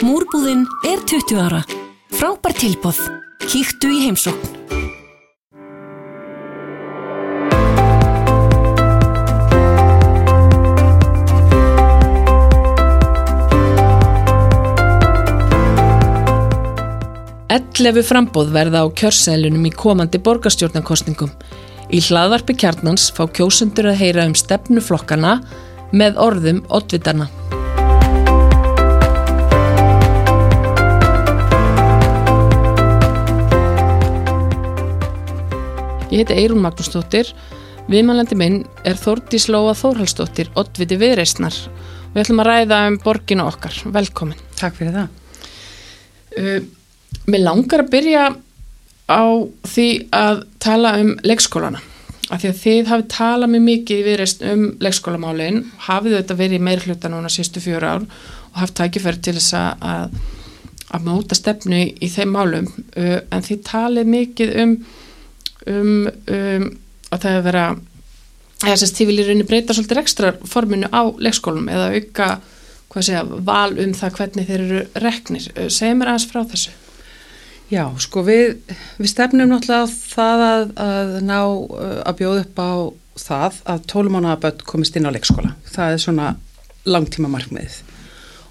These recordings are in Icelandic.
Múrbúðinn er 20 ára. Frábær tilbóð. Kíktu í heimsókn. Ellefu frambóð verða á kjörsælunum í komandi borgarstjórnarkostningum. Í hlaðvarpi kjarnans fá kjósundur að heyra um stefnuflokkana með orðum oddvitana. Ég heiti Eirún Magnúsdóttir. Viðmælandi minn er Þórdís Lóa Þórhalsdóttir, oddviti viðreysnar. Við ætlum að ræða um borginu okkar. Velkomin. Takk fyrir það. Uh, mér langar að byrja á því að tala um leikskólana. Af því að þið hafið talað mjög mikið í viðreysn um leikskólamálinn. Hafið þetta verið í meir hluta núna sístu fjóru ár og haft tækifæri til þess að, að móta stefnu í þeim málum. Uh, en þið talið mikið um um, um að það hefur verið að þess að þið viljið rauninni breyta svolítið ekstra forminu á leikskólum eða auka segja, val um það hvernig þeir eru reknir. Segð mér aðeins frá þessu. Já, sko við, við stefnum náttúrulega það að, að ná að bjóða upp á það að tólumánaðaböld komist inn á leikskóla. Það er svona langtíma markmiðið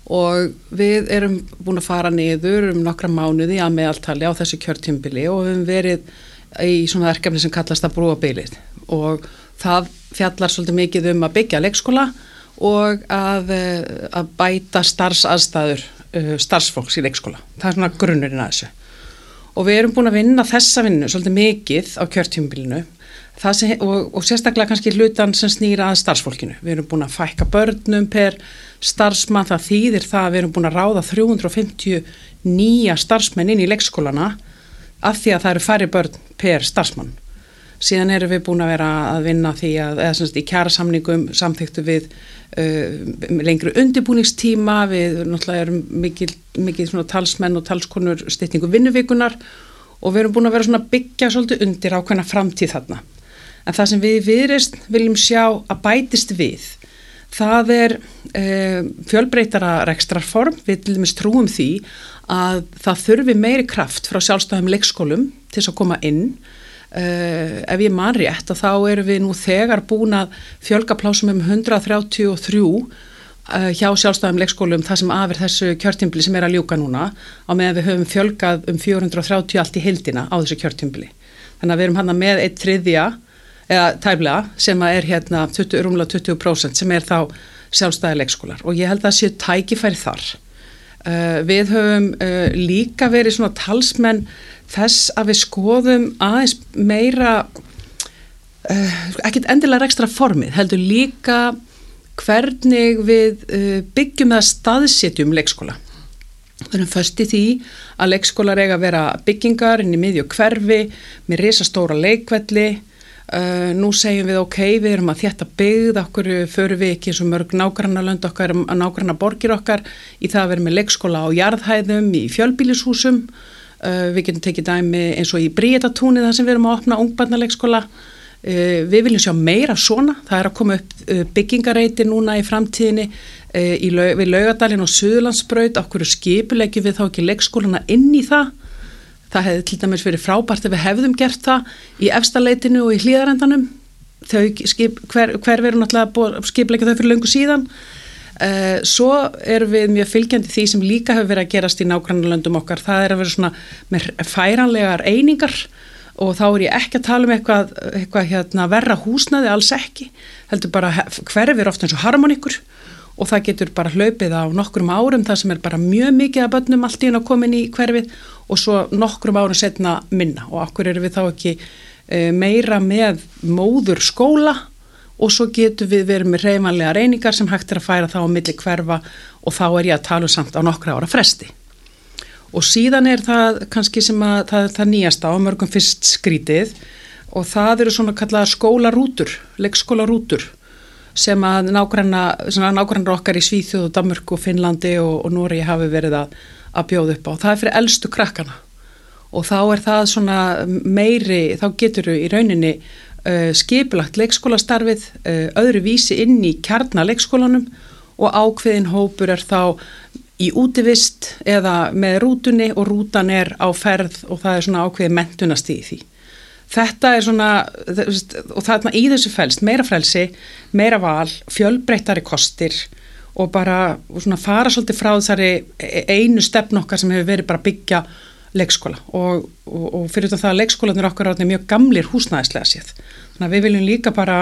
og við erum búin að fara niður um nokkra mánuði að meðaltali á þessu kjörtjumbili og við hefum verið í svona verkefni sem kallast að brúa bylið og það fjallar svolítið mikið um að byggja leikskóla og að, eh, að bæta starfsaðstæður uh, starfsfólks í leikskóla. Það er svona grunnurinn að þessu. Og við erum búin að vinna þessa vinnu svolítið mikið á kjörtjumbilinu og, og sérstaklega kannski hlutan sem snýra að starfsfólkinu. Við erum búin að fækka börnum per starfsmann, það þýðir það að við erum búin að ráða 350 nýja starfsmenn inn í leikskólana af því að það eru færri börn per starfsmann. Síðan erum við búin að vera að vinna því að, eða semst í kjara samningum samþyktu við uh, lengri undirbúningstíma, við náttúrulega erum mikil svona talsmenn og talskonur styrtingu vinnuvíkunar og við erum búin að vera svona byggja svolítið undir ákveðna framtíð þarna. En það sem við viðreist viljum sjá að bætist við, það er uh, fjölbreytara rekstrarform, við viljum trúum því að það þurfi meiri kraft frá sjálfstæðum leikskólum til þess að koma inn. Uh, ef ég man rétt og þá erum við nú þegar búin að fjölga plásum um 133 uh, hjá sjálfstæðum leikskólum það sem afir þessu kjörtimbli sem er að ljúka núna á meðan við höfum fjölgað um 430 allt í hildina á þessu kjörtimbli þannig að við erum hann með eitt þriðja eða tæflega sem er hérna 20, rúmlega 20% sem er þá sjálfstæði leikskólar. Og ég held að það séu tækifæri þar Uh, við höfum uh, líka verið svona talsmenn þess að við skoðum aðeins meira uh, ekkert endilega ekstra formið, heldur líka hvernig við byggjum eða staðsetjum leikskóla. Við erum först í því að leikskólar eiga að vera byggingar inn í miðju hverfi með risastóra leikvelli Uh, nú segjum við ok, við erum að þjætta byggð okkur, förum við ekki eins og mörg nágranna lönd okkar, nágranna borgir okkar í það að vera með leikskóla á jarðhæðum í fjölbílishúsum uh, við getum tekið dæmi eins og í Bríetatúni þar sem við erum að opna ungbarnaleikskóla. Uh, við viljum sjá meira svona, það er að koma upp byggingareiti núna í framtíðinni í, við laugadalinn og Suðlandsbraut okkur skipulegjum við þá ekki leikskólana inn í það Það hefði til dæmis verið frábært ef við hefðum gert það í efstaleitinu og í hlýðarendanum. Skip, hver, hver veru náttúrulega skipleika þau fyrir löngu síðan. Uh, svo erum við mjög fylgjandi því sem líka hefur verið að gerast í nágrannalöndum okkar. Það er að vera svona með færanlegar einingar og þá er ég ekki að tala um eitthvað, eitthvað hérna, verra húsnaði, alls ekki. Heldur bara hverfir ofta eins og harmonikur og það getur bara hlaupið á nokkrum árum það sem er bara mjög mikið að börnum allt í hún að komin í hverfið og svo nokkrum árum setna minna. Og okkur eru við þá ekki e, meira með móður skóla? Og svo getur við verið með reymanlega reyningar sem hægt er að færa þá á milli hverfa og þá er ég að tala um samt á nokkra ára fresti. Og síðan er það kannski sem að það, það nýjasta á mörgum fyrst skrítið og það eru svona kallaða skólarútur, leikskólarútur sem að nágrannar okkar í Svíþjóð og Danmörku og Finnlandi og, og Nóri hafi verið að, að bjóða upp á. Það er fyrir eldstu krakkana og þá er það svona meiri, þá getur þau í rauninni uh, skipilagt leikskólastarfið, uh, öðru vísi inn í kjarnaleikskólanum og ákveðin hópur er þá í útivist, eða með rútunni og rútan er á ferð og það er svona ákveði mentunast í því. Þetta er svona, og þarna í þessu fælst, meira frelsi, meira val, fjölbreyttari kostir og bara og svona fara svolítið frá þessari einu stefn okkar sem hefur verið bara byggja leikskóla og, og, og fyrir það að leikskólanir okkar er mjög gamlir húsnæðislega séð. Þannig að við viljum líka bara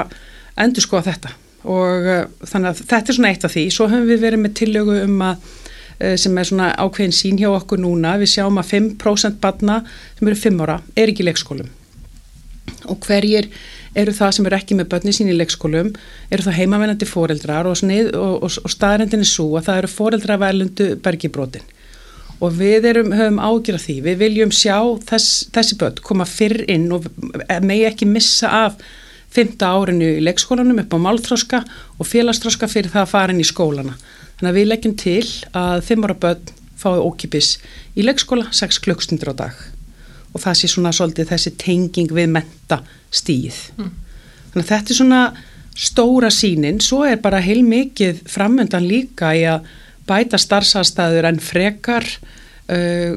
endur skoða þetta og uh, þannig að þetta er svona eitt af því. Svo höfum við verið með tillögu um að uh, sem er svona ákveðin sín hjá okkur núna. Við sjáum að 5% barna sem eru 5 ára er ekki leikskólum og hverjir eru það sem eru ekki með börni sín í leikskólum, eru það heimavennandi foreldrar og, og, og, og staðrendin er svo að það eru foreldraverlundu bergibrótin og við erum, höfum ágjörð því, við viljum sjá þess, þessi börn koma fyrr inn og megi ekki missa af fymta árinu í leikskólanum upp á málþróska og félagstróska fyrir það að fara inn í skólana. Þannig að við leggjum til að fimm ára börn fái ókipis í leikskóla 6 klukkstundur á dag og það sé svona svolítið þessi tenging við menta stíð. Mm. Þannig að þetta er svona stóra sínin, svo er bara heil mikið framöndan líka í að bæta starfsastæður en frekar. Uh,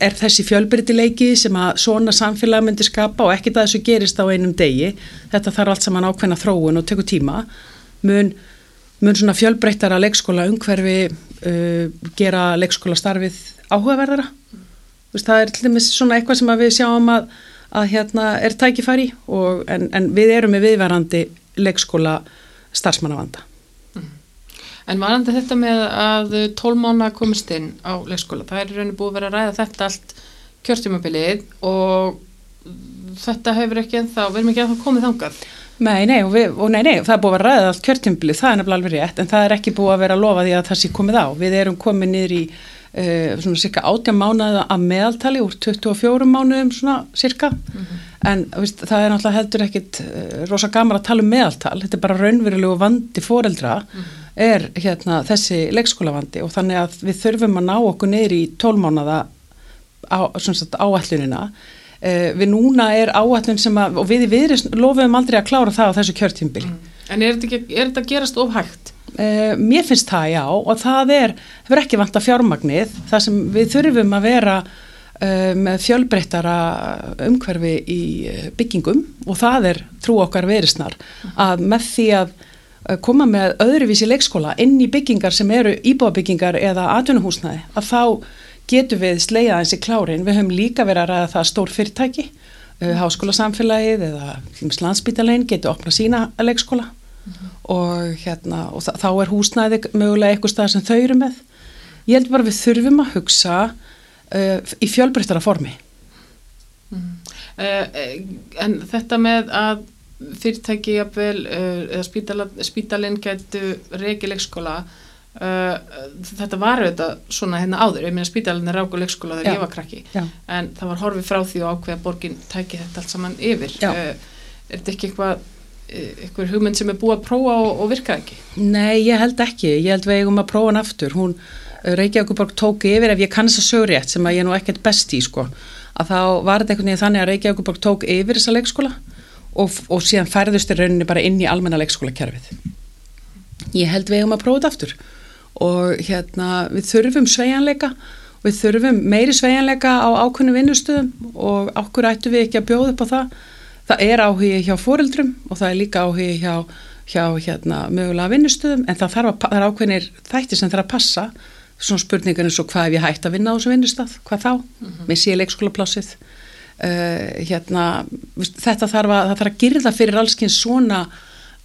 er þessi fjölbyrtileiki sem að svona samfélag myndi skapa og ekkit að þessu gerist á einum degi, þetta þarf allt saman ákveðna þróun og tekur tíma, mun, mun svona fjölbreyttara leikskóla umhverfi uh, gera leikskóla starfið áhugaverðara það er til dæmis svona eitthvað sem við sjáum að, að hérna er tækifæri og, en, en við erum með viðverandi leikskóla starfsmannavanda. Mm. En varandi þetta með að tólmána komist inn á leikskóla, það er rauninu búið að vera að ræða þetta allt kjörtjumabilið og þetta hefur ekki ennþá, við erum ekki ennþá komið þangað. Nei, nei, og, við, og nei, nei, það er búið að ræða allt kjörtjumabilið, það er nefnilega alveg rétt en það er ekki búið að vera að lofa því að það sé komið á. Við erum komið niður í Uh, svona cirka 18 mánuða að meðaltali úr 24 mánuðum svona cirka mm -hmm. en viðst, það er náttúrulega heldur ekkit uh, rosa gamar að tala um meðaltal þetta er bara raunverulegu vandi foreldra mm -hmm. er hérna þessi leikskólavandi og þannig að við þurfum að ná okkur neyri í 12 mánuða á, áallunina uh, við núna er áallun sem að og við, við lofum aldrei að klára það á þessu kjörtímbili mm. En er þetta, er þetta gerast ofhægt? Uh, mér finnst það já og það er, hefur ekki vant að fjármagnið. Það sem við þurfum að vera uh, með fjölbreyttara umhverfi í eh, byggingum og það er trú okkar verisnar að með því að koma með öðruvísi leikskóla inn í byggingar sem eru íbúabyggingar eða atvinnuhúsnaði að þá getur við sleiða eins í klárin, við höfum líka verið að ræða það stór fyrirtæki uh, háskóla samfélagið eða landsbytalegin getur opnað sína leikskóla mm -hmm. og, hérna, og þá er húsnæði mögulega eitthvað stað sem þau eru með ég held bara við þurfum að hugsa uh, í fjölbreyttara formi mm -hmm. uh, En þetta með að fyrirtæki jafnvel uh, eða spítalinn getur reikilegskóla Uh, þetta var auðvitað svona hérna áður ég meina spítalinn er ráku leikskóla þegar ég var krakki já. en það var horfið frá því og ákveða borgin tæki þetta allt saman yfir uh, er þetta ekki eitthvað eitthvað hugmynd sem er búið að prófa og, og virka ekki? Nei, ég held ekki, ég held við eigum að prófa hann aftur, hún eh, Reykjavíkuborg tók yfir ef ég kannast að sögrétt sem að ég er nú ekkert best í sko. Að þá var þetta einhvern veginn þannig að Reykjavíkuborg tók yfir þessa leikskóla og, og síðan færðust í rauninni bara inn í almenna leikskólakerfið. Ég held við eigum að prófa þetta aftur. Og hérna við þurfum sveianleika við þurfum meiri sveianleika á ákunni vinnustöðum og okkur ættu við ekki að bjóða upp á það það er áhugi hjá fóreldrum og það er líka áhugi hjá, hjá hérna, mögulega vinnustöðum en það, að, það er ákveðinir þættir sem þarf að passa. Svona spurningar eins og hvað ef ég hægt að vinna á þessu vinnustaf, hvað þá? Mm -hmm. með síðan leikskólaplássið. Uh, hérna, þetta þarf að það þarf að girða fyrir allskins svona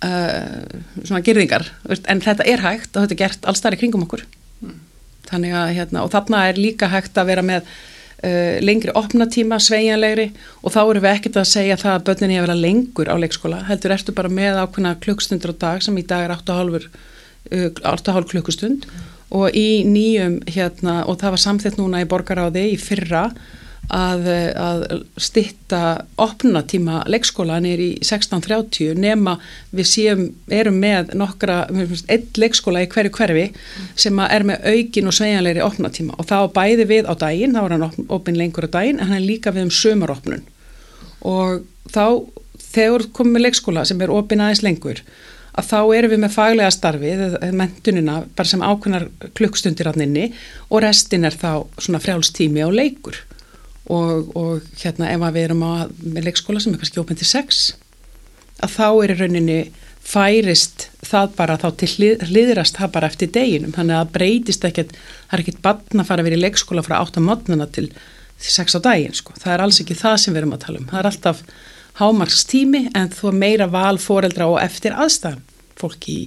uh, svona girðingar. En þetta er hægt og þetta er gert allstæri kringum okkur. Mm. þannig að hérna, og þarna er líka hægt að vera með uh, lengri opnatíma, sveianlegri og þá eru við ekkert að segja það að börninni að vera lengur á leikskóla, heldur ertu bara með ákveðna klukkstundur á dag sem í dag er 8,5 uh, klukkustund mm. og í nýjum hérna og það var samþitt núna í borgaráði í fyrra að, að stitta opnatíma leikskóla nýri í 16.30 nema við séum, erum með nokkra, einn leikskóla í hverju hverfi sem er með aukin og sveianleiri opnatíma. Og þá bæði við á daginn, þá er hann opin lengur á daginn en hann er líka við um sömaropnun og þá þegar komið leikskóla sem er opin aðeins lengur að þá erum við með faglega starfið, mentunina bara sem ákveðnar klukkstundir á nynni og restin er þá svona frjálstími á leikur og, og hérna ef við erum á, leikskóla sem er kannski ópen til sex að þá er í rauninni færist það bara þá til hliðrast það bara eftir deginum, þannig að breytist ekkert, það er ekkert bann að fara að vera í leikskóla frá 8 mótnuna til 6 á daginn, sko. það er alls ekki það sem við erum að tala um, það er alltaf hámarkstími en þú er meira val foreldra og eftir aðstæðan, fólk í,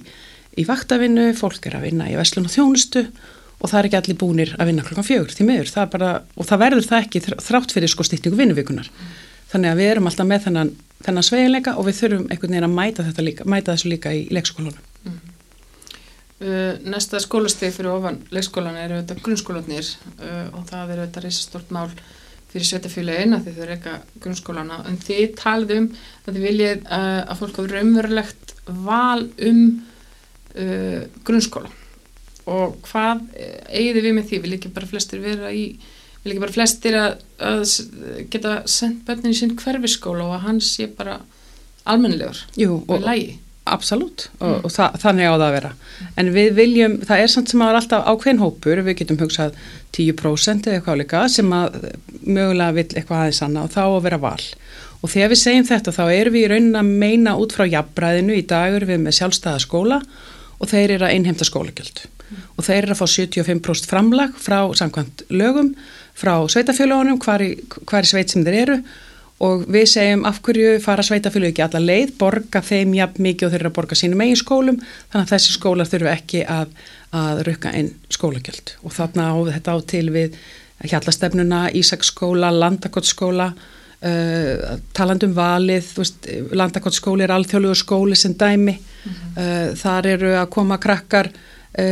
í vaktavinnu, fólk er að vinna í Veslun og Þjónustu og það er ekki allir búnir að vinna klokkan fjögur því meður, það bara, og það verður það ekki þrátt fyrir sko stýtningu vinnuvíkunar, þannig að við erum alltaf með þennan þennan sveiginleika og við þurfum einhvern veginn að mæta þetta líka, mæta þessu líka í leikskólanum. Mm. Uh, næsta skólasteg fyrir ofan leikskólan eru þetta grunnskólanir uh, og það eru þetta reysastort mál fyrir sveitafélagin að þið þurfa ekki grunnskólana en þið talið um að þið viljið uh, að fólk og hvað eigið við með því, vil ekki bara flestir vera í vil ekki bara flestir að, að geta sendt bönnin í sinn hverfiskóla og að hans sé bara almennilegur? Jú, og lægi Absolut mm. og, og það, þannig á það að vera. En við viljum, það er samt sem að er alltaf ákveðin hópur, við getum hugsað 10% eða eitthvað líka sem að mögulega vil eitthvað aðeins annað og þá að vera val. Og þegar við segjum þetta þá erum við í raunin að meina út frá jafnbræðinu í dagur við með sjálfstæða skóla og þeir eru að einhemta skólagjöld. mm. Og þeir eru að fá 75% framlag frá samkvæmt lögum frá sveitafélagunum hvar hvar í sveit sem þeir eru. Og við segjum af hverju fara sveitafélag ekki alla leið, borga þeim jafn mikið og þeir eru að borga sínum eigin skólum? Þannig að þessi skólar þurfu ekki að, að rukka inn skólagjöld. Og þarna á þetta á til við hjallastefnuna, Ísaksskóla, Landakottskóla uh, talandum valið, Landakottskóli er alþjóðlugur skóli sem dæmi. Mm -hmm. uh, þar eru að koma krakkar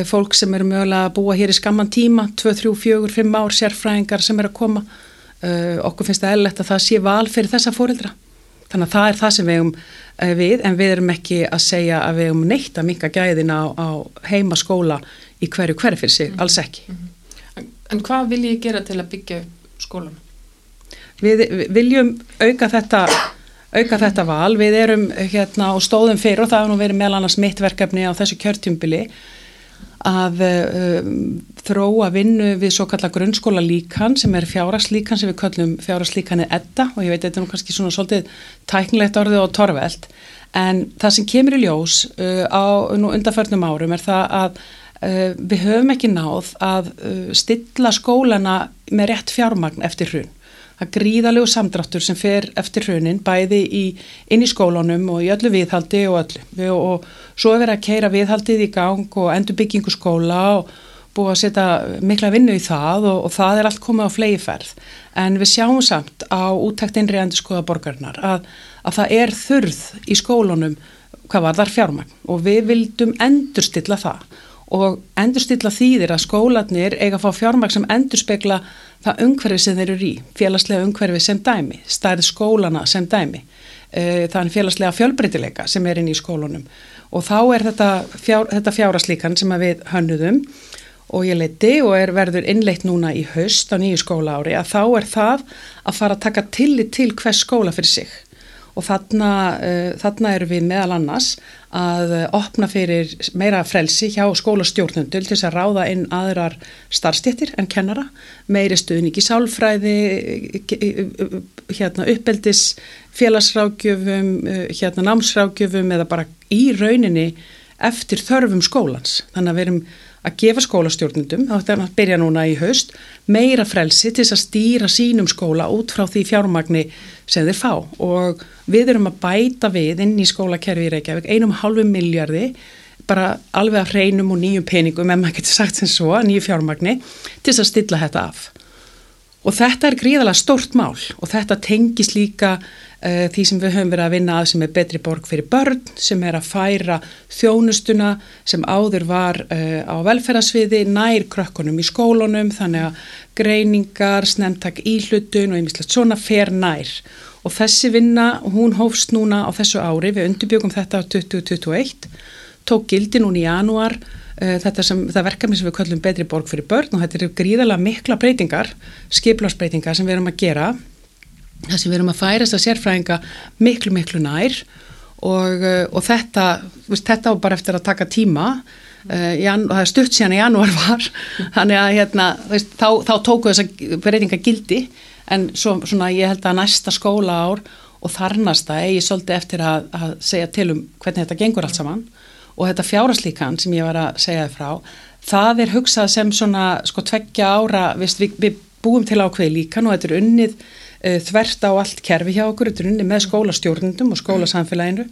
fólk sem eru mögulega að búa hér í skamman tíma 2, 3, 4, 5 ár sérfræðingar sem eru að koma uh, okkur finnst það eðlert að það sé val fyrir þessa fórildra þannig að það er það sem við um uh, við en við erum ekki að segja að við um neitt að minka gæðin á, á heima skóla í hverju hverju fyrir sig, mm -hmm. alls ekki mm -hmm. En hvað vil ég gera til að byggja skólan? Við, við viljum auka þetta auka þetta val, við erum hérna og stóðum fyrir og það er nú verið meðal annars mitt verkefni á þessu kjörtjumbili að um, þróa vinnu við svo kalla grunnskóla líkan sem er fjárarslíkan sem við kallum fjárarslíkanið edda og ég veit þetta er nú kannski svona svolítið tæknilegt orðið og torveld en það sem kemur í ljós uh, á undarförnum árum er það að uh, við höfum ekki náð að uh, stilla skólana með rétt fjármagn eftir hrun að gríðalegu samdráttur sem fer eftir hrunin bæði í, inn í skólunum og í öllu viðhaldi og öllu. Við, og svo er verið að keira viðhaldið í gang og endur byggingu skóla og búið að setja mikla vinnu í það og, og það er allt komið á fleiðferð en við sjáum samt á úttæktinri endur skoða borgarnar að, að það er þurð í skólunum hvað var þar fjármagn og við vildum endurstilla það og endurstilla þýðir að skólanir eiga að fá fjármagn sem endurspegla það umhverfi sem þeir eru í, félagslega umhverfi sem dæmi, stærð skólana sem dæmi, eh, þannig félagslega fjölbreytileika sem er inn í skólunum. Og þá er þetta, fjár, þetta fjáraslíkan sem við hönnuðum og ég leiti og er verður innleitt núna í haust á nýju skóla ári að þá er það að fara að taka tillit til hvers skóla fyrir sig. Og þarna, uh, þarna eru við meðal annars að opna fyrir meira frelsi hjá skólastjórnundul til þess að ráða inn aðrar starfstéttir en kennara, meiri stuðning í sálfræði, hérna uppeldis, félagsrákjöfum, hérna námsrákjöfum eða bara í rauninni eftir þörfum skólans. Þannig að við erum að gefa skólastjórnundum, þá ætlum að byrja núna í haust, meira frelsi til að stýra sínum skóla út frá því fjármagni sem þeir fá og við erum að bæta við inn í skólakerfi í Reykjavík einum halvu miljardi bara alveg að hreinum og nýjum peningum, ef maður getur sagt sem svo, nýju fjármagni til að stilla þetta af. Og þetta er gríðalega stórt mál og þetta tengis líka því sem við höfum verið að vinna að sem er betri borg fyrir börn, sem er að færa þjónustuna sem áður var uh, á velferðasviði, nær krökkunum í skólunum, þannig að greiningar, snemtak íhlutun og einmislegt svona fer nær. Og þessi vinna, hún hófst núna á þessu ári, við undirbyggum þetta á 2021, tók gildi núna í janúar, Eh, þetta sem, verkefni sem við kallum betri borg fyrir börn og þetta eru gríðalega mikla breytingar, skiplarsbreytingar sem við erum að gera, það sem við erum að færast að sérfræðinga miklu miklu nær og, uh, og þetta, veist, þetta var bara eftir að taka tíma. Uh, jan, það er stutt síðan í janúar var. Þannig að hérna, veist, þá, þá tóku þessa breytinga gildi. En svo, svona ég held að næsta skóla ár og þarnasta eigi svolítið eftir að, að segja til um hvernig þetta gengur allt saman. Og þetta fjáraslíkan sem ég var að segja þið frá það er hugsað sem svona sko tveggja ára, við, við búum til ákveði líkan og þetta er unnið þvert á allt kerfi hjá okkur, með skólastjórnundum og skólasamfélaginu.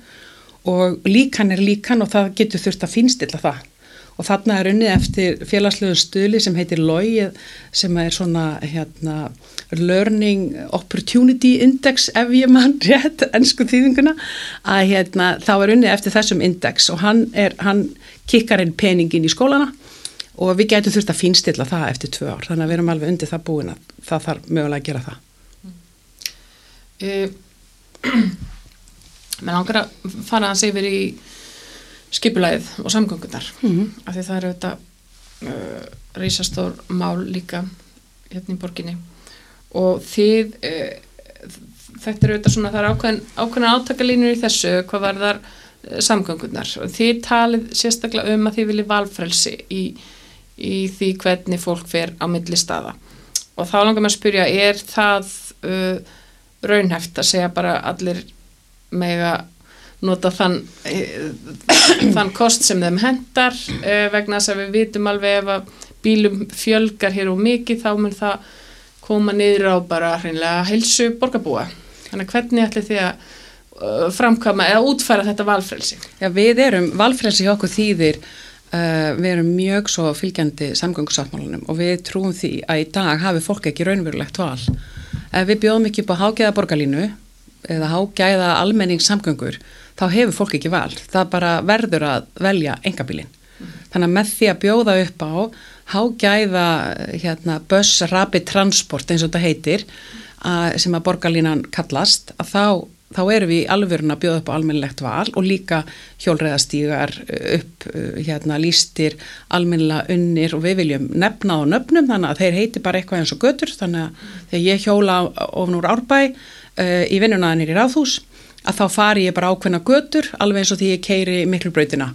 Og líkan er líkan og það getur þurft að finnstilla það. Og þarna er unnið eftir félagslegu stuðli sem heitir LOI sem er svona hérna, Learning Opportunity Index ef ég mann rétt ennsku þýðinguna. Að hérna, þá er unnið eftir þessum index og hann, er, hann kikkar inn peningin í skólana og við getum þurft að finstilla það eftir tvö ár. Þannig að við erum alveg undir það búin að það þarf mögulega að gera það uh, Mér langar að fara að segja verið í skipulæðið og samgöngunar. Mm -hmm. af því það eru þetta uh, reysastór mál líka hérna í borginni. Og þið uh, þetta eru þetta svona það er ákveðin, ákveðin átakalínur í þessu hvað var þar samgöngunar og þið talið sérstaklega um að þið viljið valfrelsi í, í því hvernig fólk fer á milli staða. Og þá langar maður að spyrja er það uh, raunhæft að segja bara allir mega nota þann, eh, þann kost sem þeim hendar eh, vegna þess að við vitum alveg ef að bílum fjölgar hér og mikið þá mun það koma niður á bara hreinlega heilsu borgarbúa. Þannig hvernig ætli þið að uh, framkama eða útfæra þetta valfrelsi? Já, við erum, valfrelsi hjá okkur þýðir uh, við erum mjög svo fylgjandi samgöngusáttmálunum og við trúum því að í dag hafi fólk ekki raunverulegt val. Ef við bjóðum ekki upp á hágæða borgarlínu eða hágæða almenningssamgöngur þá hefur fólk ekki val. Það bara verður að velja engabílin. Mm. Þannig að með því að bjóða upp á hágæða hérna, bus rapid transport eins og þetta heitir að, sem að borgarlínan kallast að þá, þá erum við í alvörun að bjóða upp á almennilegt val og líka hjólreðastígar upp hérna, lístir almennilega unnir og við viljum nefna á nöfnum þannig að þeir heiti bara eitthvað eins og götur. Þannig að þegar ég hjóla ofn úr árbæ uh, í vinnunaðinir í ráðhús að þá fari ég bara ákveðna götur alveg eins og því ég keiri miklubrautina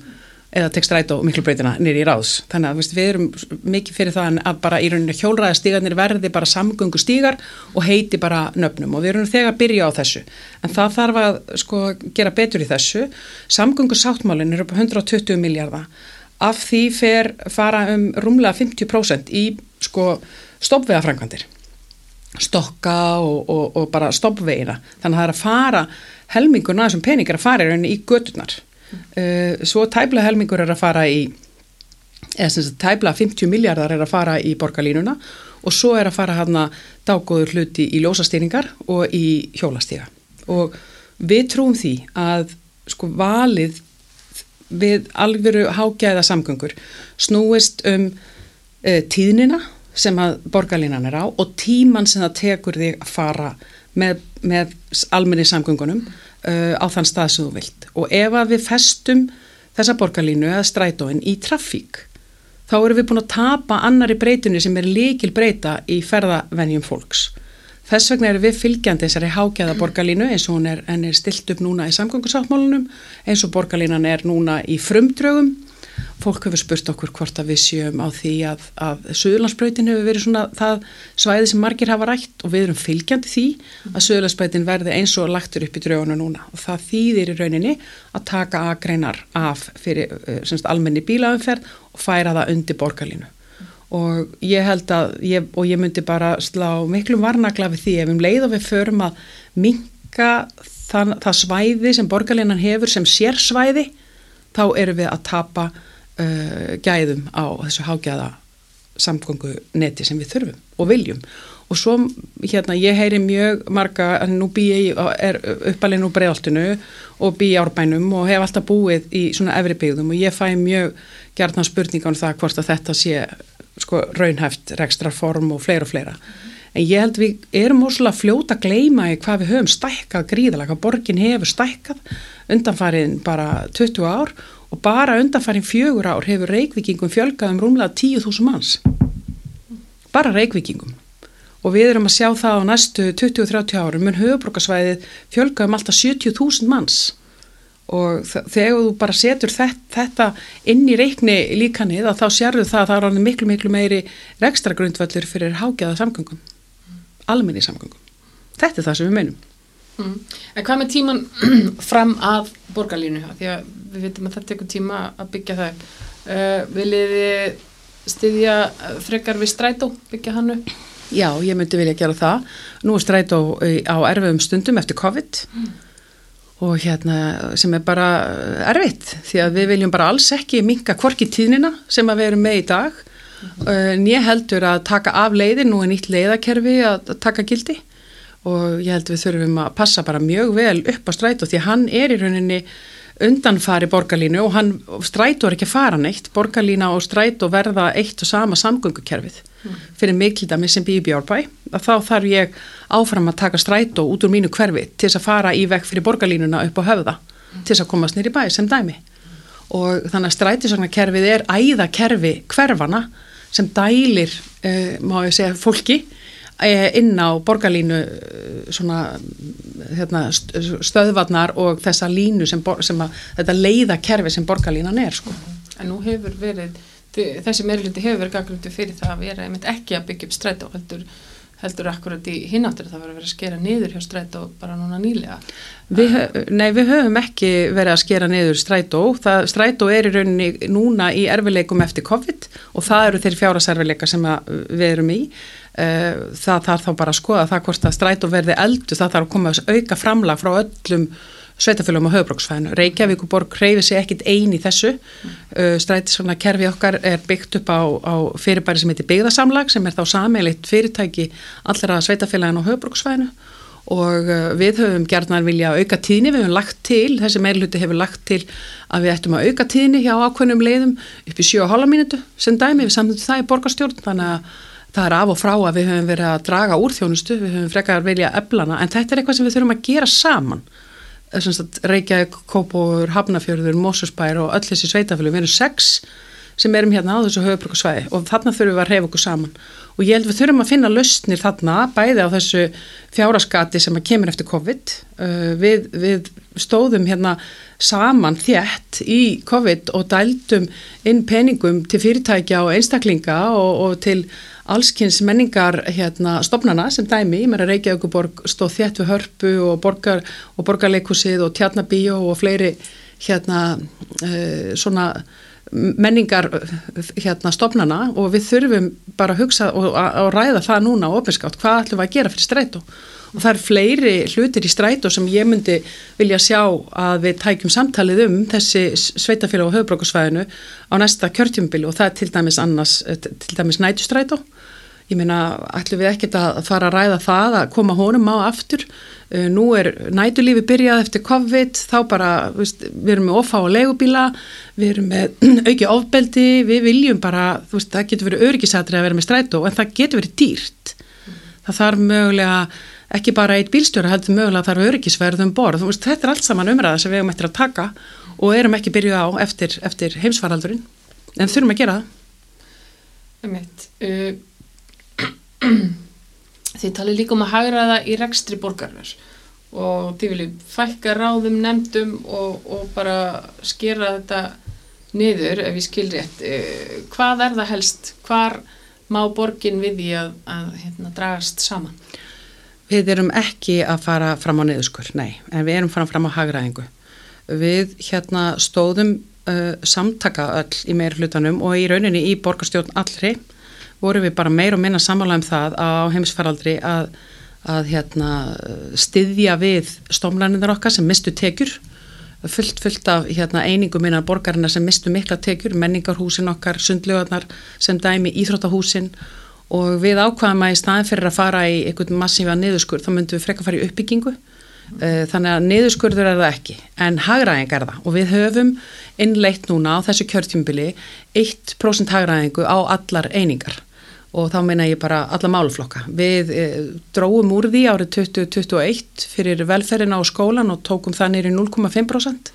eða tek stræt og miklubrautina nýri í ráðs þannig að veist, við erum mikið fyrir það að bara í rauninu hjólræða stígarnir verði bara samgöngu stígar og heiti bara nöfnum. Og við erum þegar að byrja á þessu. En það þarf að sko gera betur í þessu. Samgöngu sáttmálin er upp á 120 miljardar af því fer fara um rúmlega 50% í sko stoppvegafrænkvandir stokka og, og, og bara stoppvegina. Þannig að það er að fara helmingur náðu sem peningar að fara í göturnar. mm. Uh, svo tæbla helmingur er að fara í eða sem sagt tæbla 50 miljardar er að fara í borgarlínuna og svo er að fara hana dágóður hluti í ljósastýringar og í hjólastíga og við trúum því að sko valið við alvöru hágæða samgöngur snúist um uh, tíðnina sem að borgarlínan er á og tíman sem það tekur þig að fara með, með almenni samgöngunum uh, á þann stað sem þú vilt. Og ef að við festum þessa borgarlínu eða strætóin í trafík þá erum við búin að tapa annari breytunni sem er líkil breyta í ferðavenjum fólks. Þess vegna erum við fylgjandi þessari hákjæða borgarlínu eins og hún er, er stilt upp núna í samgöngusáttmálunum eins og borgarlínan er núna í frumdraugum fólk hefur spurt okkur hvort að við sjöum á því að, að Suðurlandsbröytin hefur verið svona það svæði sem margir hafa rætt og við erum fylgjandi því að Suðurlandsbröytin verði eins og lagtur upp í draugunum núna. Og það þýðir í rauninni að taka aðgreinar af fyrir uh, semst, almenni bílaumferð og færa það undir borgarlínu. Og ég held að ég, og ég myndi bara slá miklum varnagla við því ef um leið og við förum að minka það, það svæði sem borgarlínan hefur sem sérsvæði þá erum við að tapa uh, gæðum á þessu hágæða samgöngu neti sem við þurfum og viljum. Og svo hérna ég heyri mjög marga að nú bý ég er uppalinn úr bregðaltinu og bý í árbænum og hef alltaf búið í svona efri byggðum og ég fæ mjög gerðan spurninga um það hvort að þetta sé sko raunhæft rekstraform og fleira og fleira en ég held við erum óslulega fljóta að gleima í hvað við höfum stækkað gríðalega, borgin hefur stækkað undanfærin bara 20 ár og bara undanfærin fjögur ár hefur reikvikingum fjölgað um rúmlega 10.000 manns. Bara reikvikingum og við erum að sjá það á næstu 20-30 árum mun höfubrókasvæðið fjölgað um alltaf 70.000 manns. Og þegar þú bara setur þetta, inn í reikni líkanið að þá sérðu það að það er miklu miklu meiri rekstra grundvöldur fyrir hágjaða samgöngum. Almenni samgöngum þetta er það sem við meinum. Mm. En hvað með tíman fram að borgarlínu, því að við veitum að þetta tekur tíma að byggja það uh, Viljiði styðja frekar við strætó, byggja hann upp? Já, ég myndi vilja gera það. Nú er strætó á erfiðum stundum eftir COVID mm. og hérna sem er bara erfitt því að við viljum bara alls ekki minka kvorki tíðnina sem að við erum með í dag nýja heldur að taka af leiðin nú er nýtt leiðakerfi að taka gildi. Og ég held við þurfum að passa bara mjög vel upp á strætu því að hann er í rauninni undanfari borgarlínu og hann strætu er ekki að fara neitt. Borgarlína og strætu verða eitt og sama samgöngukerfið. Fyrir dæmi sem býi bjórbæ að þá þarf ég áfram að taka strætó út úr mínu hverfi til þess að fara í vekk fyrir borgarlínuna upp á höfða til þess að komast nýri bæ sem dæmi. Og þannig að strætisvagnakerfið er æðakerfi hverfana sem dælir, uh, má ég segja, fólki uh, inn á borgarlínu uh, svona hérna, stöðvarnar og þessa línu sem, sem að, þetta leiðakerfi sem borgarlínan er sko. En nú hefur verið þessi meirluti hefur verið gaglundu fyrir það að vera einmitt ekki að byggja upp strætó heldur, akkurat í hináttur það verið að vera að skera niður hjá strætó bara núna nýlega. Við, Nei, við höfum ekki verið að skera niður strætó. Það, strætó er í rauninni núna í erfileikum eftir COVID og það eru þeir fjárasarfileika sem við erum í. Eh, það þarf þá bara að skoða það hvort að strætó verði eldu það þarf að koma auka framlag frá öllum sveitafélagum á höfbróksfæðinu. Reykjavíkuborg hreyfi sér ekkit eini þessu. Uh, Strætisvagnar kerfi okkar er byggt upp á, á fyrirbæri sem heitir byggðarsamlag sem er þá sammeilitt fyrirtæki allra sveitafélagin á höfbróksfæðinu og uh, við höfum gerðnar vilja auka tíðni, við höfum lagt til, þessi meirluti hefur lagt til að við ættum að auka tíðni hjá ákveðnum leiðum upp í 7,5 mínutu sem dæmi, við samtum það í borgarstjórn þannig að það er af og frá að við höfum verið að draga úr þjónustu, við höfum frekar vilja eflana en þetta er eitthvað sem við þurfum að gera saman Reykjavík, Kópóur, Hafnafjörður, Mósusbær og öll þessi sveitafjölu, við erum sex sem erum hérna á þessu höfubrukasvæði og þarna þurfum við að reyfa okkur saman. Og ég held við þurfum að finna lausnir þarna bæði á þessu fjáraskati sem að kemur eftir COVID uh, við, við stóðum hérna saman þjætt í COVID og dældum inn peningum til fyrirtækja og einstaklinga og, og til allskynns menningar hérna, stopnana sem dæmi, mér að Reykjavíkuborg stóð þétt við hörpu og, borgar, og borgarleikusið og tjarnabíó og fleiri hérna uh, svona menningar hérna stopnana og við þurfum bara að hugsa og að ræða það núna á opinskátt, hvað ætlum við að gera fyrir strætu og það er fleiri hlutir í strætu sem ég myndi vilja sjá að við tækjum samtalið um þessi sveitafélag á höfbrókusvæðinu á næsta kjörtjumbili og það er til dæmis annars, til dæmis nætustrætu ég meina, ætlum við ekkert að fara að ræða það að koma honum á aftur? Uh, nú er nætulífi byrjað eftir COVID, þá bara veist, við erum með ofá og legubíla við erum með auki ofbeldi við viljum bara, veist, það getur verið öryggisætri að vera með strætó, en það getur verið dýrt. Það þarf mögulega ekki bara eitt bílstjóra, heldur mögulega þarf öryggisverðum borð, veist, þetta er allt saman umræða sem við hefum eftir að taka og erum ekki byrjuð á eftir, eftir heimsfaraldurinn en þurfum að gera það. Þið talið líka um að hagraða í rekstri borgarver og þið viljum fækka ráðum nefndum og, og bara skera þetta niður ef ég skil rétt. Eh, hvað er það helst, hvar má borgin við því að, að hérna, dragast saman? Við erum ekki að fara fram á niðurskur, nei, en við erum fara fram á hagraðingu. Við hérna stóðum uh, samtaka öll í meir hlutanum og í rauninni í borgarstjórn allri vorum við bara meir og minna samála um það á heimsfaraldri að, að hérna, styðja við stómlæninnar okkar sem mistu tekjur fullt, fullt af hérna, einingum innan borgarina sem mistu mikla tekjur, menningarhúsin okkar, sundlugarnar sem dæmi íþróttahúsin og við ákvaðum að í staðin fyrir að fara í einhvern massífa niðurskur þá myndum við freka að fara í uppbyggingu eh, þannig að niðurskurður er það ekki en hagraðing er það og við höfum innleitt núna á þessu kjörtjumbili 1% hagraðingu á allar einingar og þá meina ég bara alla máluflokka. Við e, dróum úr því árið 2021 fyrir velferðina á skólan og tókum það nýri 0,5%.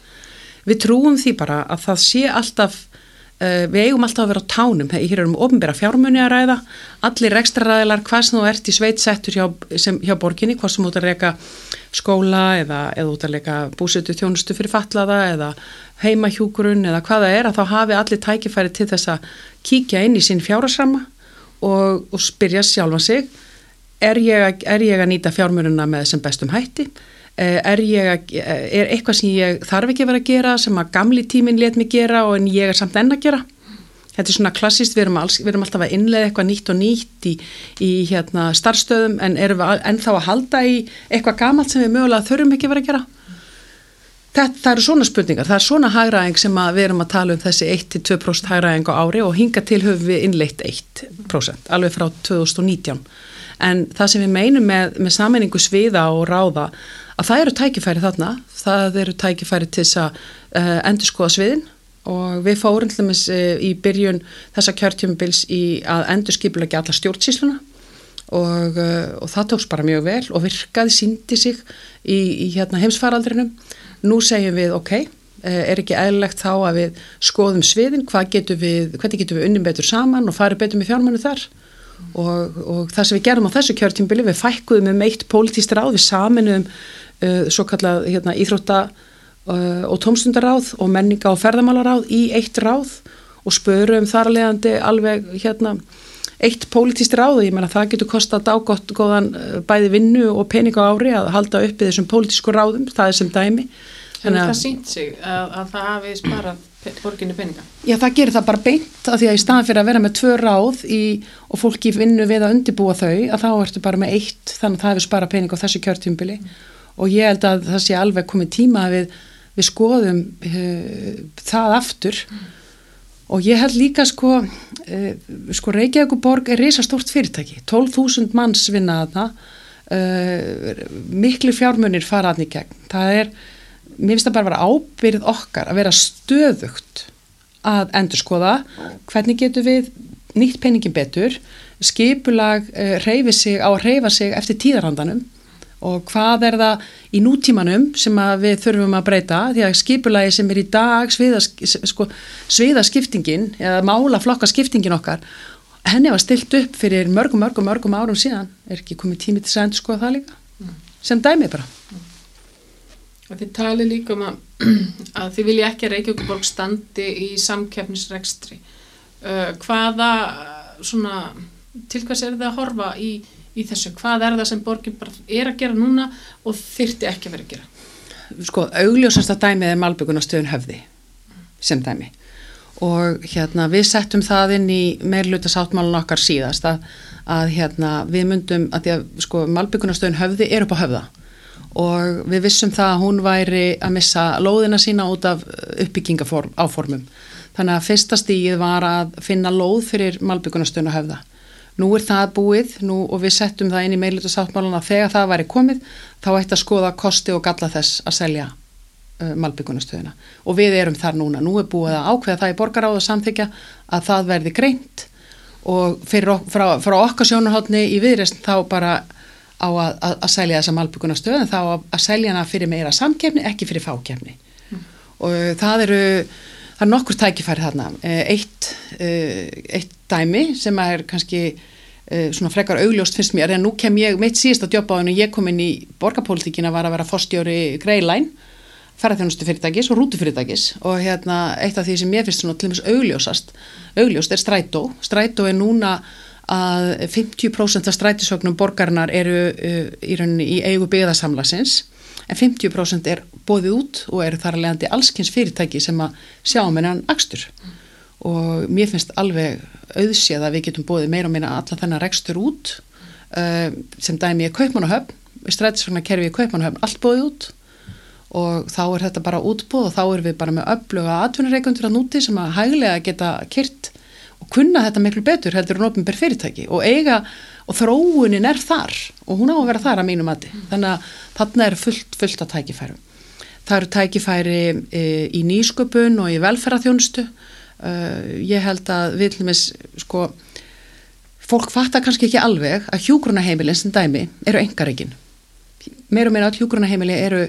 Við trúum því bara að það sé alltaf við eigum alltaf að vera á tánum, hér erum ofnbæra fjármunni að ræða, allir ekstra ræðilar hvað sem þú ert í sveitsettur hjá, hjá borginni, hvað sem út að reyka skóla eða, eða út að reyka búsetu þjónustu fyrir fatlaða eða heimahjúkurun eða hvaða er að þá hafi allir tækifæri til þess að kíkja inn í sín fjárasrama og, og spyrja sjálfa sig er ég, er ég að nýta fjármununa með sem bestum hætti? Eh, er, ég, er eitthvað sem ég þarf ekki að vera að gera sem að gamli tímin let mig gera og en ég er samt enn að gera? Þetta er svona klassist, við erum, alls, við erum alltaf að innlega eitthvað nýtt og nýtt í, í hérna, starfstöðum en erum við ennþá að halda í eitthvað gamalt sem við mögulega þurfum ekki að vera að gera? Þetta, það eru svona spurningar það er svona hægraðing sem við erum að tala um þessi 1-2% hægraðing á ári og hinga til höfum við innleitt 1% alveg frá 2019 en það sem við meinum með, með sammenningu sviða og ráða að það eru tækifæri þarna, það eru tækifæri til þess að uh, endur skoða sviðin. Og við fórum til dæmis uh, í byrjun þessa kjörtjömbils í að endur skipulegja alla stjórnsísluna og, uh, og það tóks bara mjög vel og virkaði, síndi sig í, í hérna, heimsfaraldrinum. Nú segjum við ok, er ekki eðlilegt þá að við skoðum sviðin, getum við, hvernig getum við unnum betur saman og farið betur með fjármennu þar og, og það sem við gerum á þessu kjörtjömbili, við fækkuðum um eitt pólitíst ráð, við saminuðum uh, svo kallað hérna, íþrótta uh, og tómstundaráð og menninga og ferðamálaráð í eitt ráð og spörum þar leðandi alveg hérna eitt pólitist ráð og ég menna það getur kostað ágótt góðan uh, bæði vinnu og pening á ári að halda uppi þessum pólitísku ráðum, það er sem dæmi. Þannig að það sínt sig að, að það hafi sparað borginu peninga? Já, það gerir það bara beint að því að í staðan fyrir að vera með tvö ráð í, og fólki vinnu við að undibúa þau að þá ertu bara með eitt þannig að það hefur sparað peninga á þessu kjörtjumbili mm og ég held að það sé alveg komið tíma að við, við skoðum uh, það aftur mm. og ég held líka sko, uh, sko Reykjavík borg er reysa stort fyrirtæki 12.000 manns vinnaða uh, miklu fjármunir faraðni gegn, það er mér finnst það bara að vera ábyrð okkar að vera stöðugt að endur skoða hvernig getur við nýtt peningin betur skipulag reyfi sig á að reyfa sig eftir tíðarhandanum og hvað er það í nútímanum sem við þurfum að breyta því að skipulagi sem er í dag sviðaskiptingin sko, eða mála flokka skiptingin okkar henni var stilt upp fyrir mörgum, mörgum, mörgum árum síðan er ekki komið tími til að endur skoða það líka mm. sem dæmi bara. Og Þið tali líka um að, að þið vilja ekki að Reykjavíkuborg standi í samkefnisregstri uh, hvaða svona, til hvers er það að horfa í í þessu, hvað er það sem borgin bara er að gera núna og þyrti ekki að vera að gera? Sko, augljósasta dæmið er Malbyggunastöðun höfði sem dæmi. Og hérna við settum það inn í meirluta sáttmálun okkar síðast að, að hérna við myndum að því að sko Malbyggunastöðun höfði er upp á höfða og við vissum það að hún væri að missa lóðina sína út af uppbyggingaáformum þannig að fyrsta stíð var að finna lóð fyrir Malbyggunastöðun að höfða. Nú er það búið nú, og við settum það inn í meilita sáttmáluna þegar það væri komið þá ætti að skoða kosti og galla þess að selja uh, malbyggunastöðuna og við erum þar núna. Nú er búið að ákveða það í borgaráðu að samþykja að það verði greint. Og ok frá, frá okkar sjónarhóttni í viðreist þá bara á að, að, að selja þessa malbyggunastöðun þá að, að selja hana fyrir meira samkefni ekki fyrir fákefni mm. og uh, það eru það er nokkur tækifæri þarna. Eh, eitt, eh, eitt dæmi sem er kannski svona frekar augljóst finnst mér en nú kem ég, mitt síðasta jobb á hennu ég kom inn í borgarpólitíkina var að vera fórstjóri Greilæn ferðarþjónustu fyrirtækis og rútufyrirtækis. Og hérna eitt af því sem ég finnst svona til og meins augljósast augljóst er strætó. Strætó er núna að 50% af strætisögnum borgarnar eru uh, í rauninni í eigu byggðarsamlasins en 50% er bóðið út og eru þar að leiðandi allskynns fyrirtæki sem að sjá meðan axtur mm. og mér finnst alveg auðséð að við getum bóðið meira og meina alla þennan rekstur út uh, sem dæmi er kaupmannahöfn, strætisvagnar kerfi í kaupmannahöfn allt bóðið út og þá er þetta bara útbóð og þá er við bara með öfluga atvinnareikundur að núti sem að hæglega geta kyrt og kunna þetta miklu betur heldur en ofnbér fyrirtæki og eiga og þróunin er þar og hún á að vera þar að mínum aði mm. þannig að þarna er fullt, fullt að tækifærum. Það eru tækifæri e, í nýsköpun og í velferðarþjónustu. Uh, ég held að við til og með sko fólk fattar kannski ekki alveg að hjúgrunaheimilin sem dæmi eru engareikin meir og meira að hjúgrunaheimili eru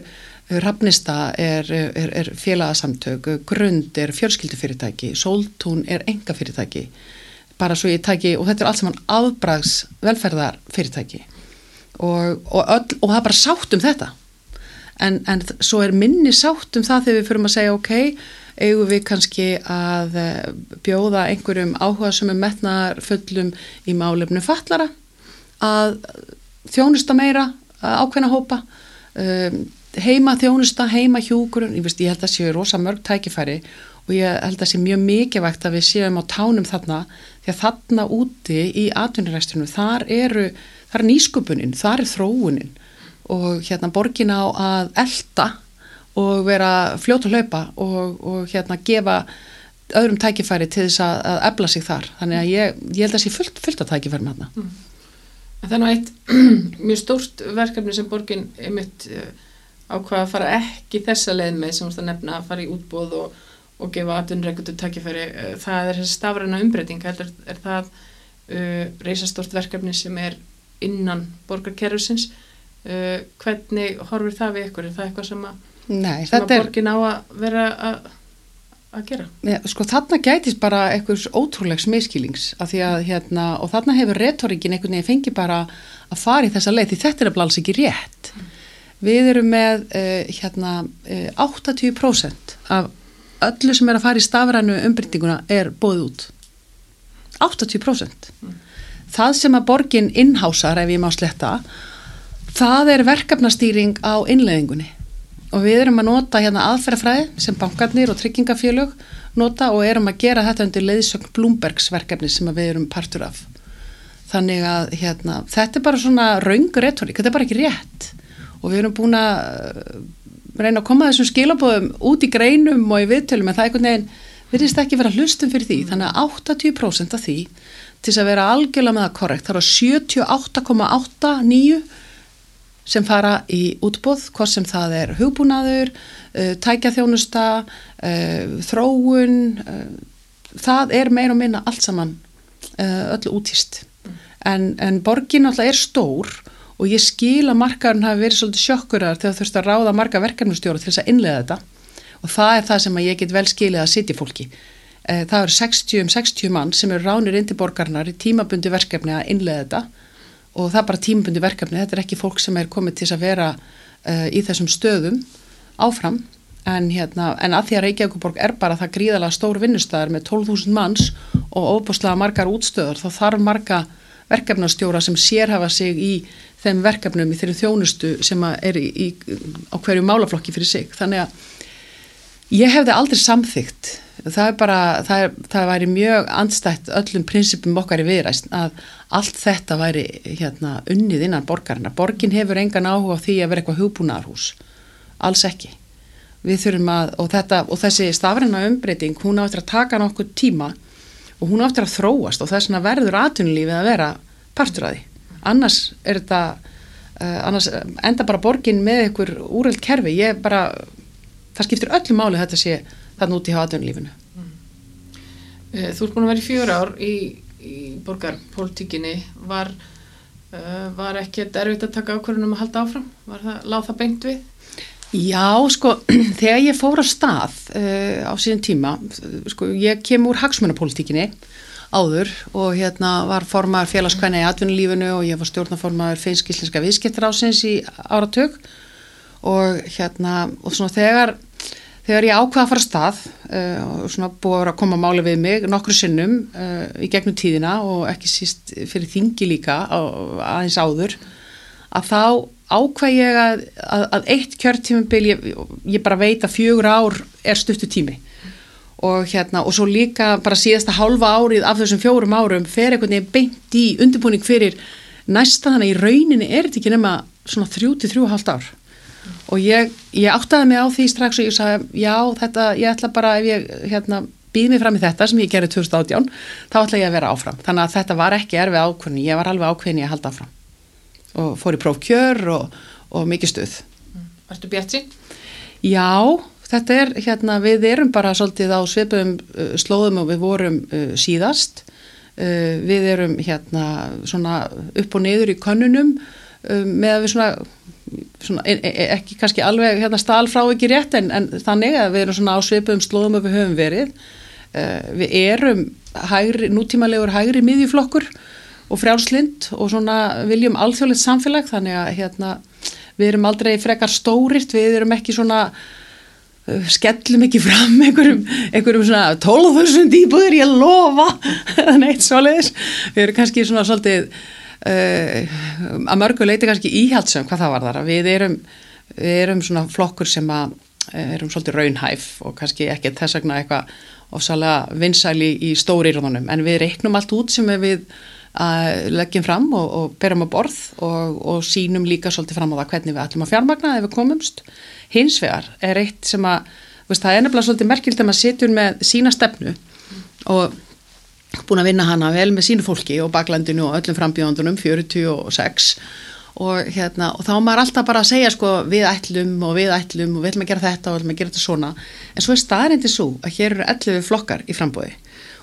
Rafnista er, er, er félagasamtök, Grund er fjölskyldufyrirtæki, Soltún er engafyrirtæki, bara svo ég tæki, og þetta er allt saman afbrags velferðarfyrirtæki og, og, öll, og það er bara sátt um þetta. En, en svo er minni sátt um það þegar við fyrirum að segja ok, eigum við kannski að eh, bjóða einhverjum áhuga sem er metnar fullum í málefnu fallara að þjónusta meira, ákveðna hópa um, heima þjónusta, heima hjúkurun, ég, ég held að séu rosa mörg tækifæri og ég held að sé mjög mikilvægt að við séum á tánum þarna því að þarna úti í atvinnurækstunum þar eru, þar er nýsköpunin, þar er þróunin og hérna borgin á að elda og vera fljóta hlaupa og, og hérna gefa öðrum tækifæri til þess að, að ebla sig þar, þannig að ég, ég held að sé fullt, fullt af tækifæri með þarna. Mm. Þannig að eitt mjög stórt verkefni sem borgin einmitt uh, ákvaða að fara ekki þessa leið með sem þú veist að nefna að fara í útbóð og, og gefa aðunreikundu takkifæri uh, það er þessi stafræna umbreyting er, er það uh, reysastort verkefni sem er innan borgarkerfusins uh, hvernig horfir það við ykkur er það eitthvað sem að, Nei, sem að borgin á að vera að að gera? Ja, sko þarna gætist bara einhvers ótrúlegs miskilings að því að hérna og þarna hefur retorikin einhvern veginn fengi bara að fara í þessa leið því þetta er alls ekki rétt mm. Við erum með uh, hérna, uh, 80% af öllu sem er að fara í stafrænu umbryttinguna er bóðið út. 80%. Mm. Það sem að borgin innhásar, ef ég má sletta, það er verkefnastýring á innleðingunni. Og við erum að nota hérna aðferðafræði sem bankarnir og tryggingafélög nota og erum að gera þetta undir leiðsögn Blumbergs verkefni sem við erum partur af. Þannig að hérna, þetta er bara svona raungur retorík, þetta er bara ekki rétt og við erum búin að uh, reyna að koma þessum skilabóðum út í greinum og í viðtölum en það er einhvern veginn virðist ekki vera hlustum fyrir því. Þannig að 80% af því til þess að vera algjörlega með það korrekt þar á 78,89 sem fara í útbóð hvort sem það er hugbúnaður uh, tækjaþjónusta uh, þróun það er meir og minna allt saman öllu útýst en, en borgin alltaf er stór og ég skil að markaðurinn hafi verið svolítið sjokkurar þegar þurfti að ráða marka verkefnustjóra til þess að innlega þetta. Og það er það sem ég get vel skilið að sitja fólki. Eh, það eru 60-60 mann sem eru ránir inn til borgarnar í tímabundi verkefni að innlega þetta. Og það er bara tímabundi verkefni, þetta er ekki fólk sem er komið til að vera uh, í þessum stöðum áfram. En, hérna, en að því að Reykjavíkuborg er bara það gríðalega stór vinnustæðar með 12.000 manns og óbúslega margar útstöður þá þarf marga verkefnastjóra sem sérhafa sig í þeim verkefnum í þeirri þjónustu sem er í, í, á hverju málaflokki fyrir sig. Þannig að ég hefði aldrei samþygt. Það er bara, það, er, það væri mjög andstætt öllum prinsipum okkar í viðræst að allt þetta væri hérna, unnið innan borgarna. Borgin hefur engan áhuga á því að vera eitthvað hugbúnaðarhús. Alls ekki. Við þurfum að, og, þetta, og þessi stafræna umbreyting, hún áttur að taka nokkuð tíma og hún áttur að þróast og þess að verður aðtunlífið að vera partur að því annars er þetta uh, annars enda bara borgin með einhver úröld kerfi, ég bara það skiptir öllu máli þetta sé þann út í hatunlífinu mm. Eh, þú ert búin að vera í fjör ár í, í borgarpolítikinni var, uh, var ekki erfitt að taka ákvörðunum að halda áfram? Var það, láð það beint við? Já, sko, þegar ég fór að stað uh, á síðan tíma, sko, ég kem úr hagsmunapolítikinni áður og hérna var formar félagskvæni í atvinnulífinu og ég var stjórnaformaður feinskillinska viðskiptar ásins í áratug. Og hérna og svona þegar þegar ég ákvaða að fara stað uh, og svona búið að koma máli við mig nokkru sinnum uh, í gegnum tíðina og ekki síst fyrir þingi líka á, aðeins áður að þá ákvað ég að, að, að eitt kjörtímumbil ég, ég bara veit að fjögur ár er stuttu tími og hérna og svo líka bara síðasta hálfa árið af þessum fjórum árum fer einhvern veginn beint í undirbúning fyrir næsta þannig í rauninni er þetta ekki nema svona þrjú til þrjú hálft ár. Og ég, ég áttaði mig á því strax og ég sagði já þetta ég ætla bara ef ég hérna býð mig fram í þetta sem ég gerði 2018 þá ætla ég að vera áfram. Þannig að þetta var ekki erfið ákveðin ég var alveg ákveðin ég að halda áfram. Og fór í prófkjör og, og mikið stuð. Vartu bjart sín? Já þetta er hérna við erum bara svolítið á svipum uh, slóðum og við vorum síðast. Við erum hérna svona upp og niður í könnunum með að við svona svona, e, e, ekki kannski alveg hérna stál frá ekki rétt en, en þannig að við erum svona á svipum slóðum að við höfum verið. Við erum hægri, nútímalegur hægri miðjuflokkur og frjálslind og svona viljum alþjóðlegt samfélag þannig að hérna við erum aldrei frekar stórirt, við erum ekki svona skellum ekki fram einhverjum, einhverjum svona 12.000 íbúður ég lofa neitt svoleiðis, við erum kannski svona svolítið uh, að mörgu leiti kannski íhjaldsum hvað það var þar, við erum við erum svona flokkur sem að uh, erum svolítið raunhæf og kannski ekki þess vegna eitthvað ofsalega vinsæli í stóri írðunum en við reiknum allt út sem við að leggjum fram og, og berum á borð og, og sínum líka svolítið fram á það hvernig við ætlum að fjármagna ef við komumst. Hins vegar er eitt sem að, veist, það er nefnilega svolítið merkilt að maður sitjur með sína stefnu og búin að vinna hana vel með sínu fólki og baklandinu og öllum frambjóðandunum 46 og hérna og þá er maður alltaf bara að segja sko við ætlum og við ætlum og við ætlum að gera þetta og við ætlum að gera þetta svona. En svo er staðrindi svo að hér eru 11 flokkar í frambóði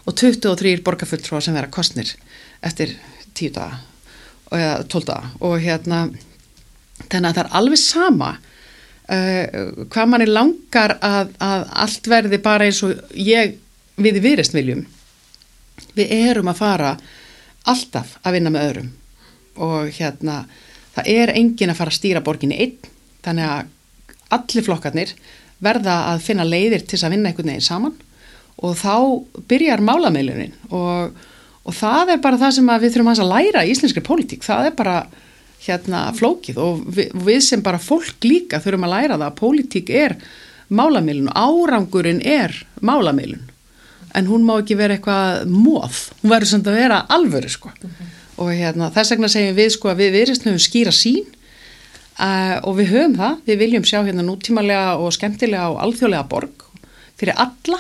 og 23 borgarfulltrúar sem vera kostnir eftir 10 daga eða 12 daga. Og hérna þannig að það er alveg sama uh, hvað manni langar að, að allt verði bara eins og ég við viðrest viljum. Við erum að fara alltaf að vinna með öðrum. Og hérna það er engin að fara að stýra borginni einn. Þannig að allir flokkarnir verða að finna leiðir til að vinna einhvern veginn saman. Og þá byrjar málameilinin og, og það er bara það sem við þurfum að læra í íslenskri pólitík, það er bara hérna flókið og við, við sem bara fólk líka þurfum að læra það að pólitík er málameilin og árangurinn er málameilin en hún má ekki vera eitthvað móð, hún verður sem að vera alvöru sko. Mm -hmm. og hérna þess vegna segjum við sko að við viðrist höfum skýra sín uh, og við höfum það, við viljum sjá hérna nútímalega og skemmtilega og alþjóðlega borg fyrir alla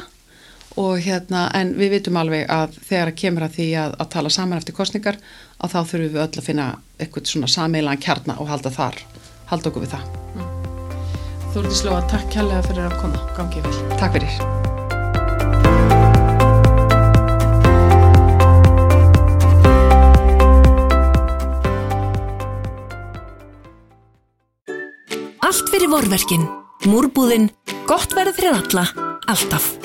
og hérna en við vitum alveg að þegar að kemur að því að, að tala saman eftir kostningar að þá þurfum við öll að finna eitthvað svona sameilan kjarna og halda þar, halda okkur við það. Mm. Þúrði Slóa, takk kærlega fyrir að koma, gangið vel. Takk fyrir. Allt fyrir vorverkin, múrbúðin, gott verð fyrir alla, alltaf.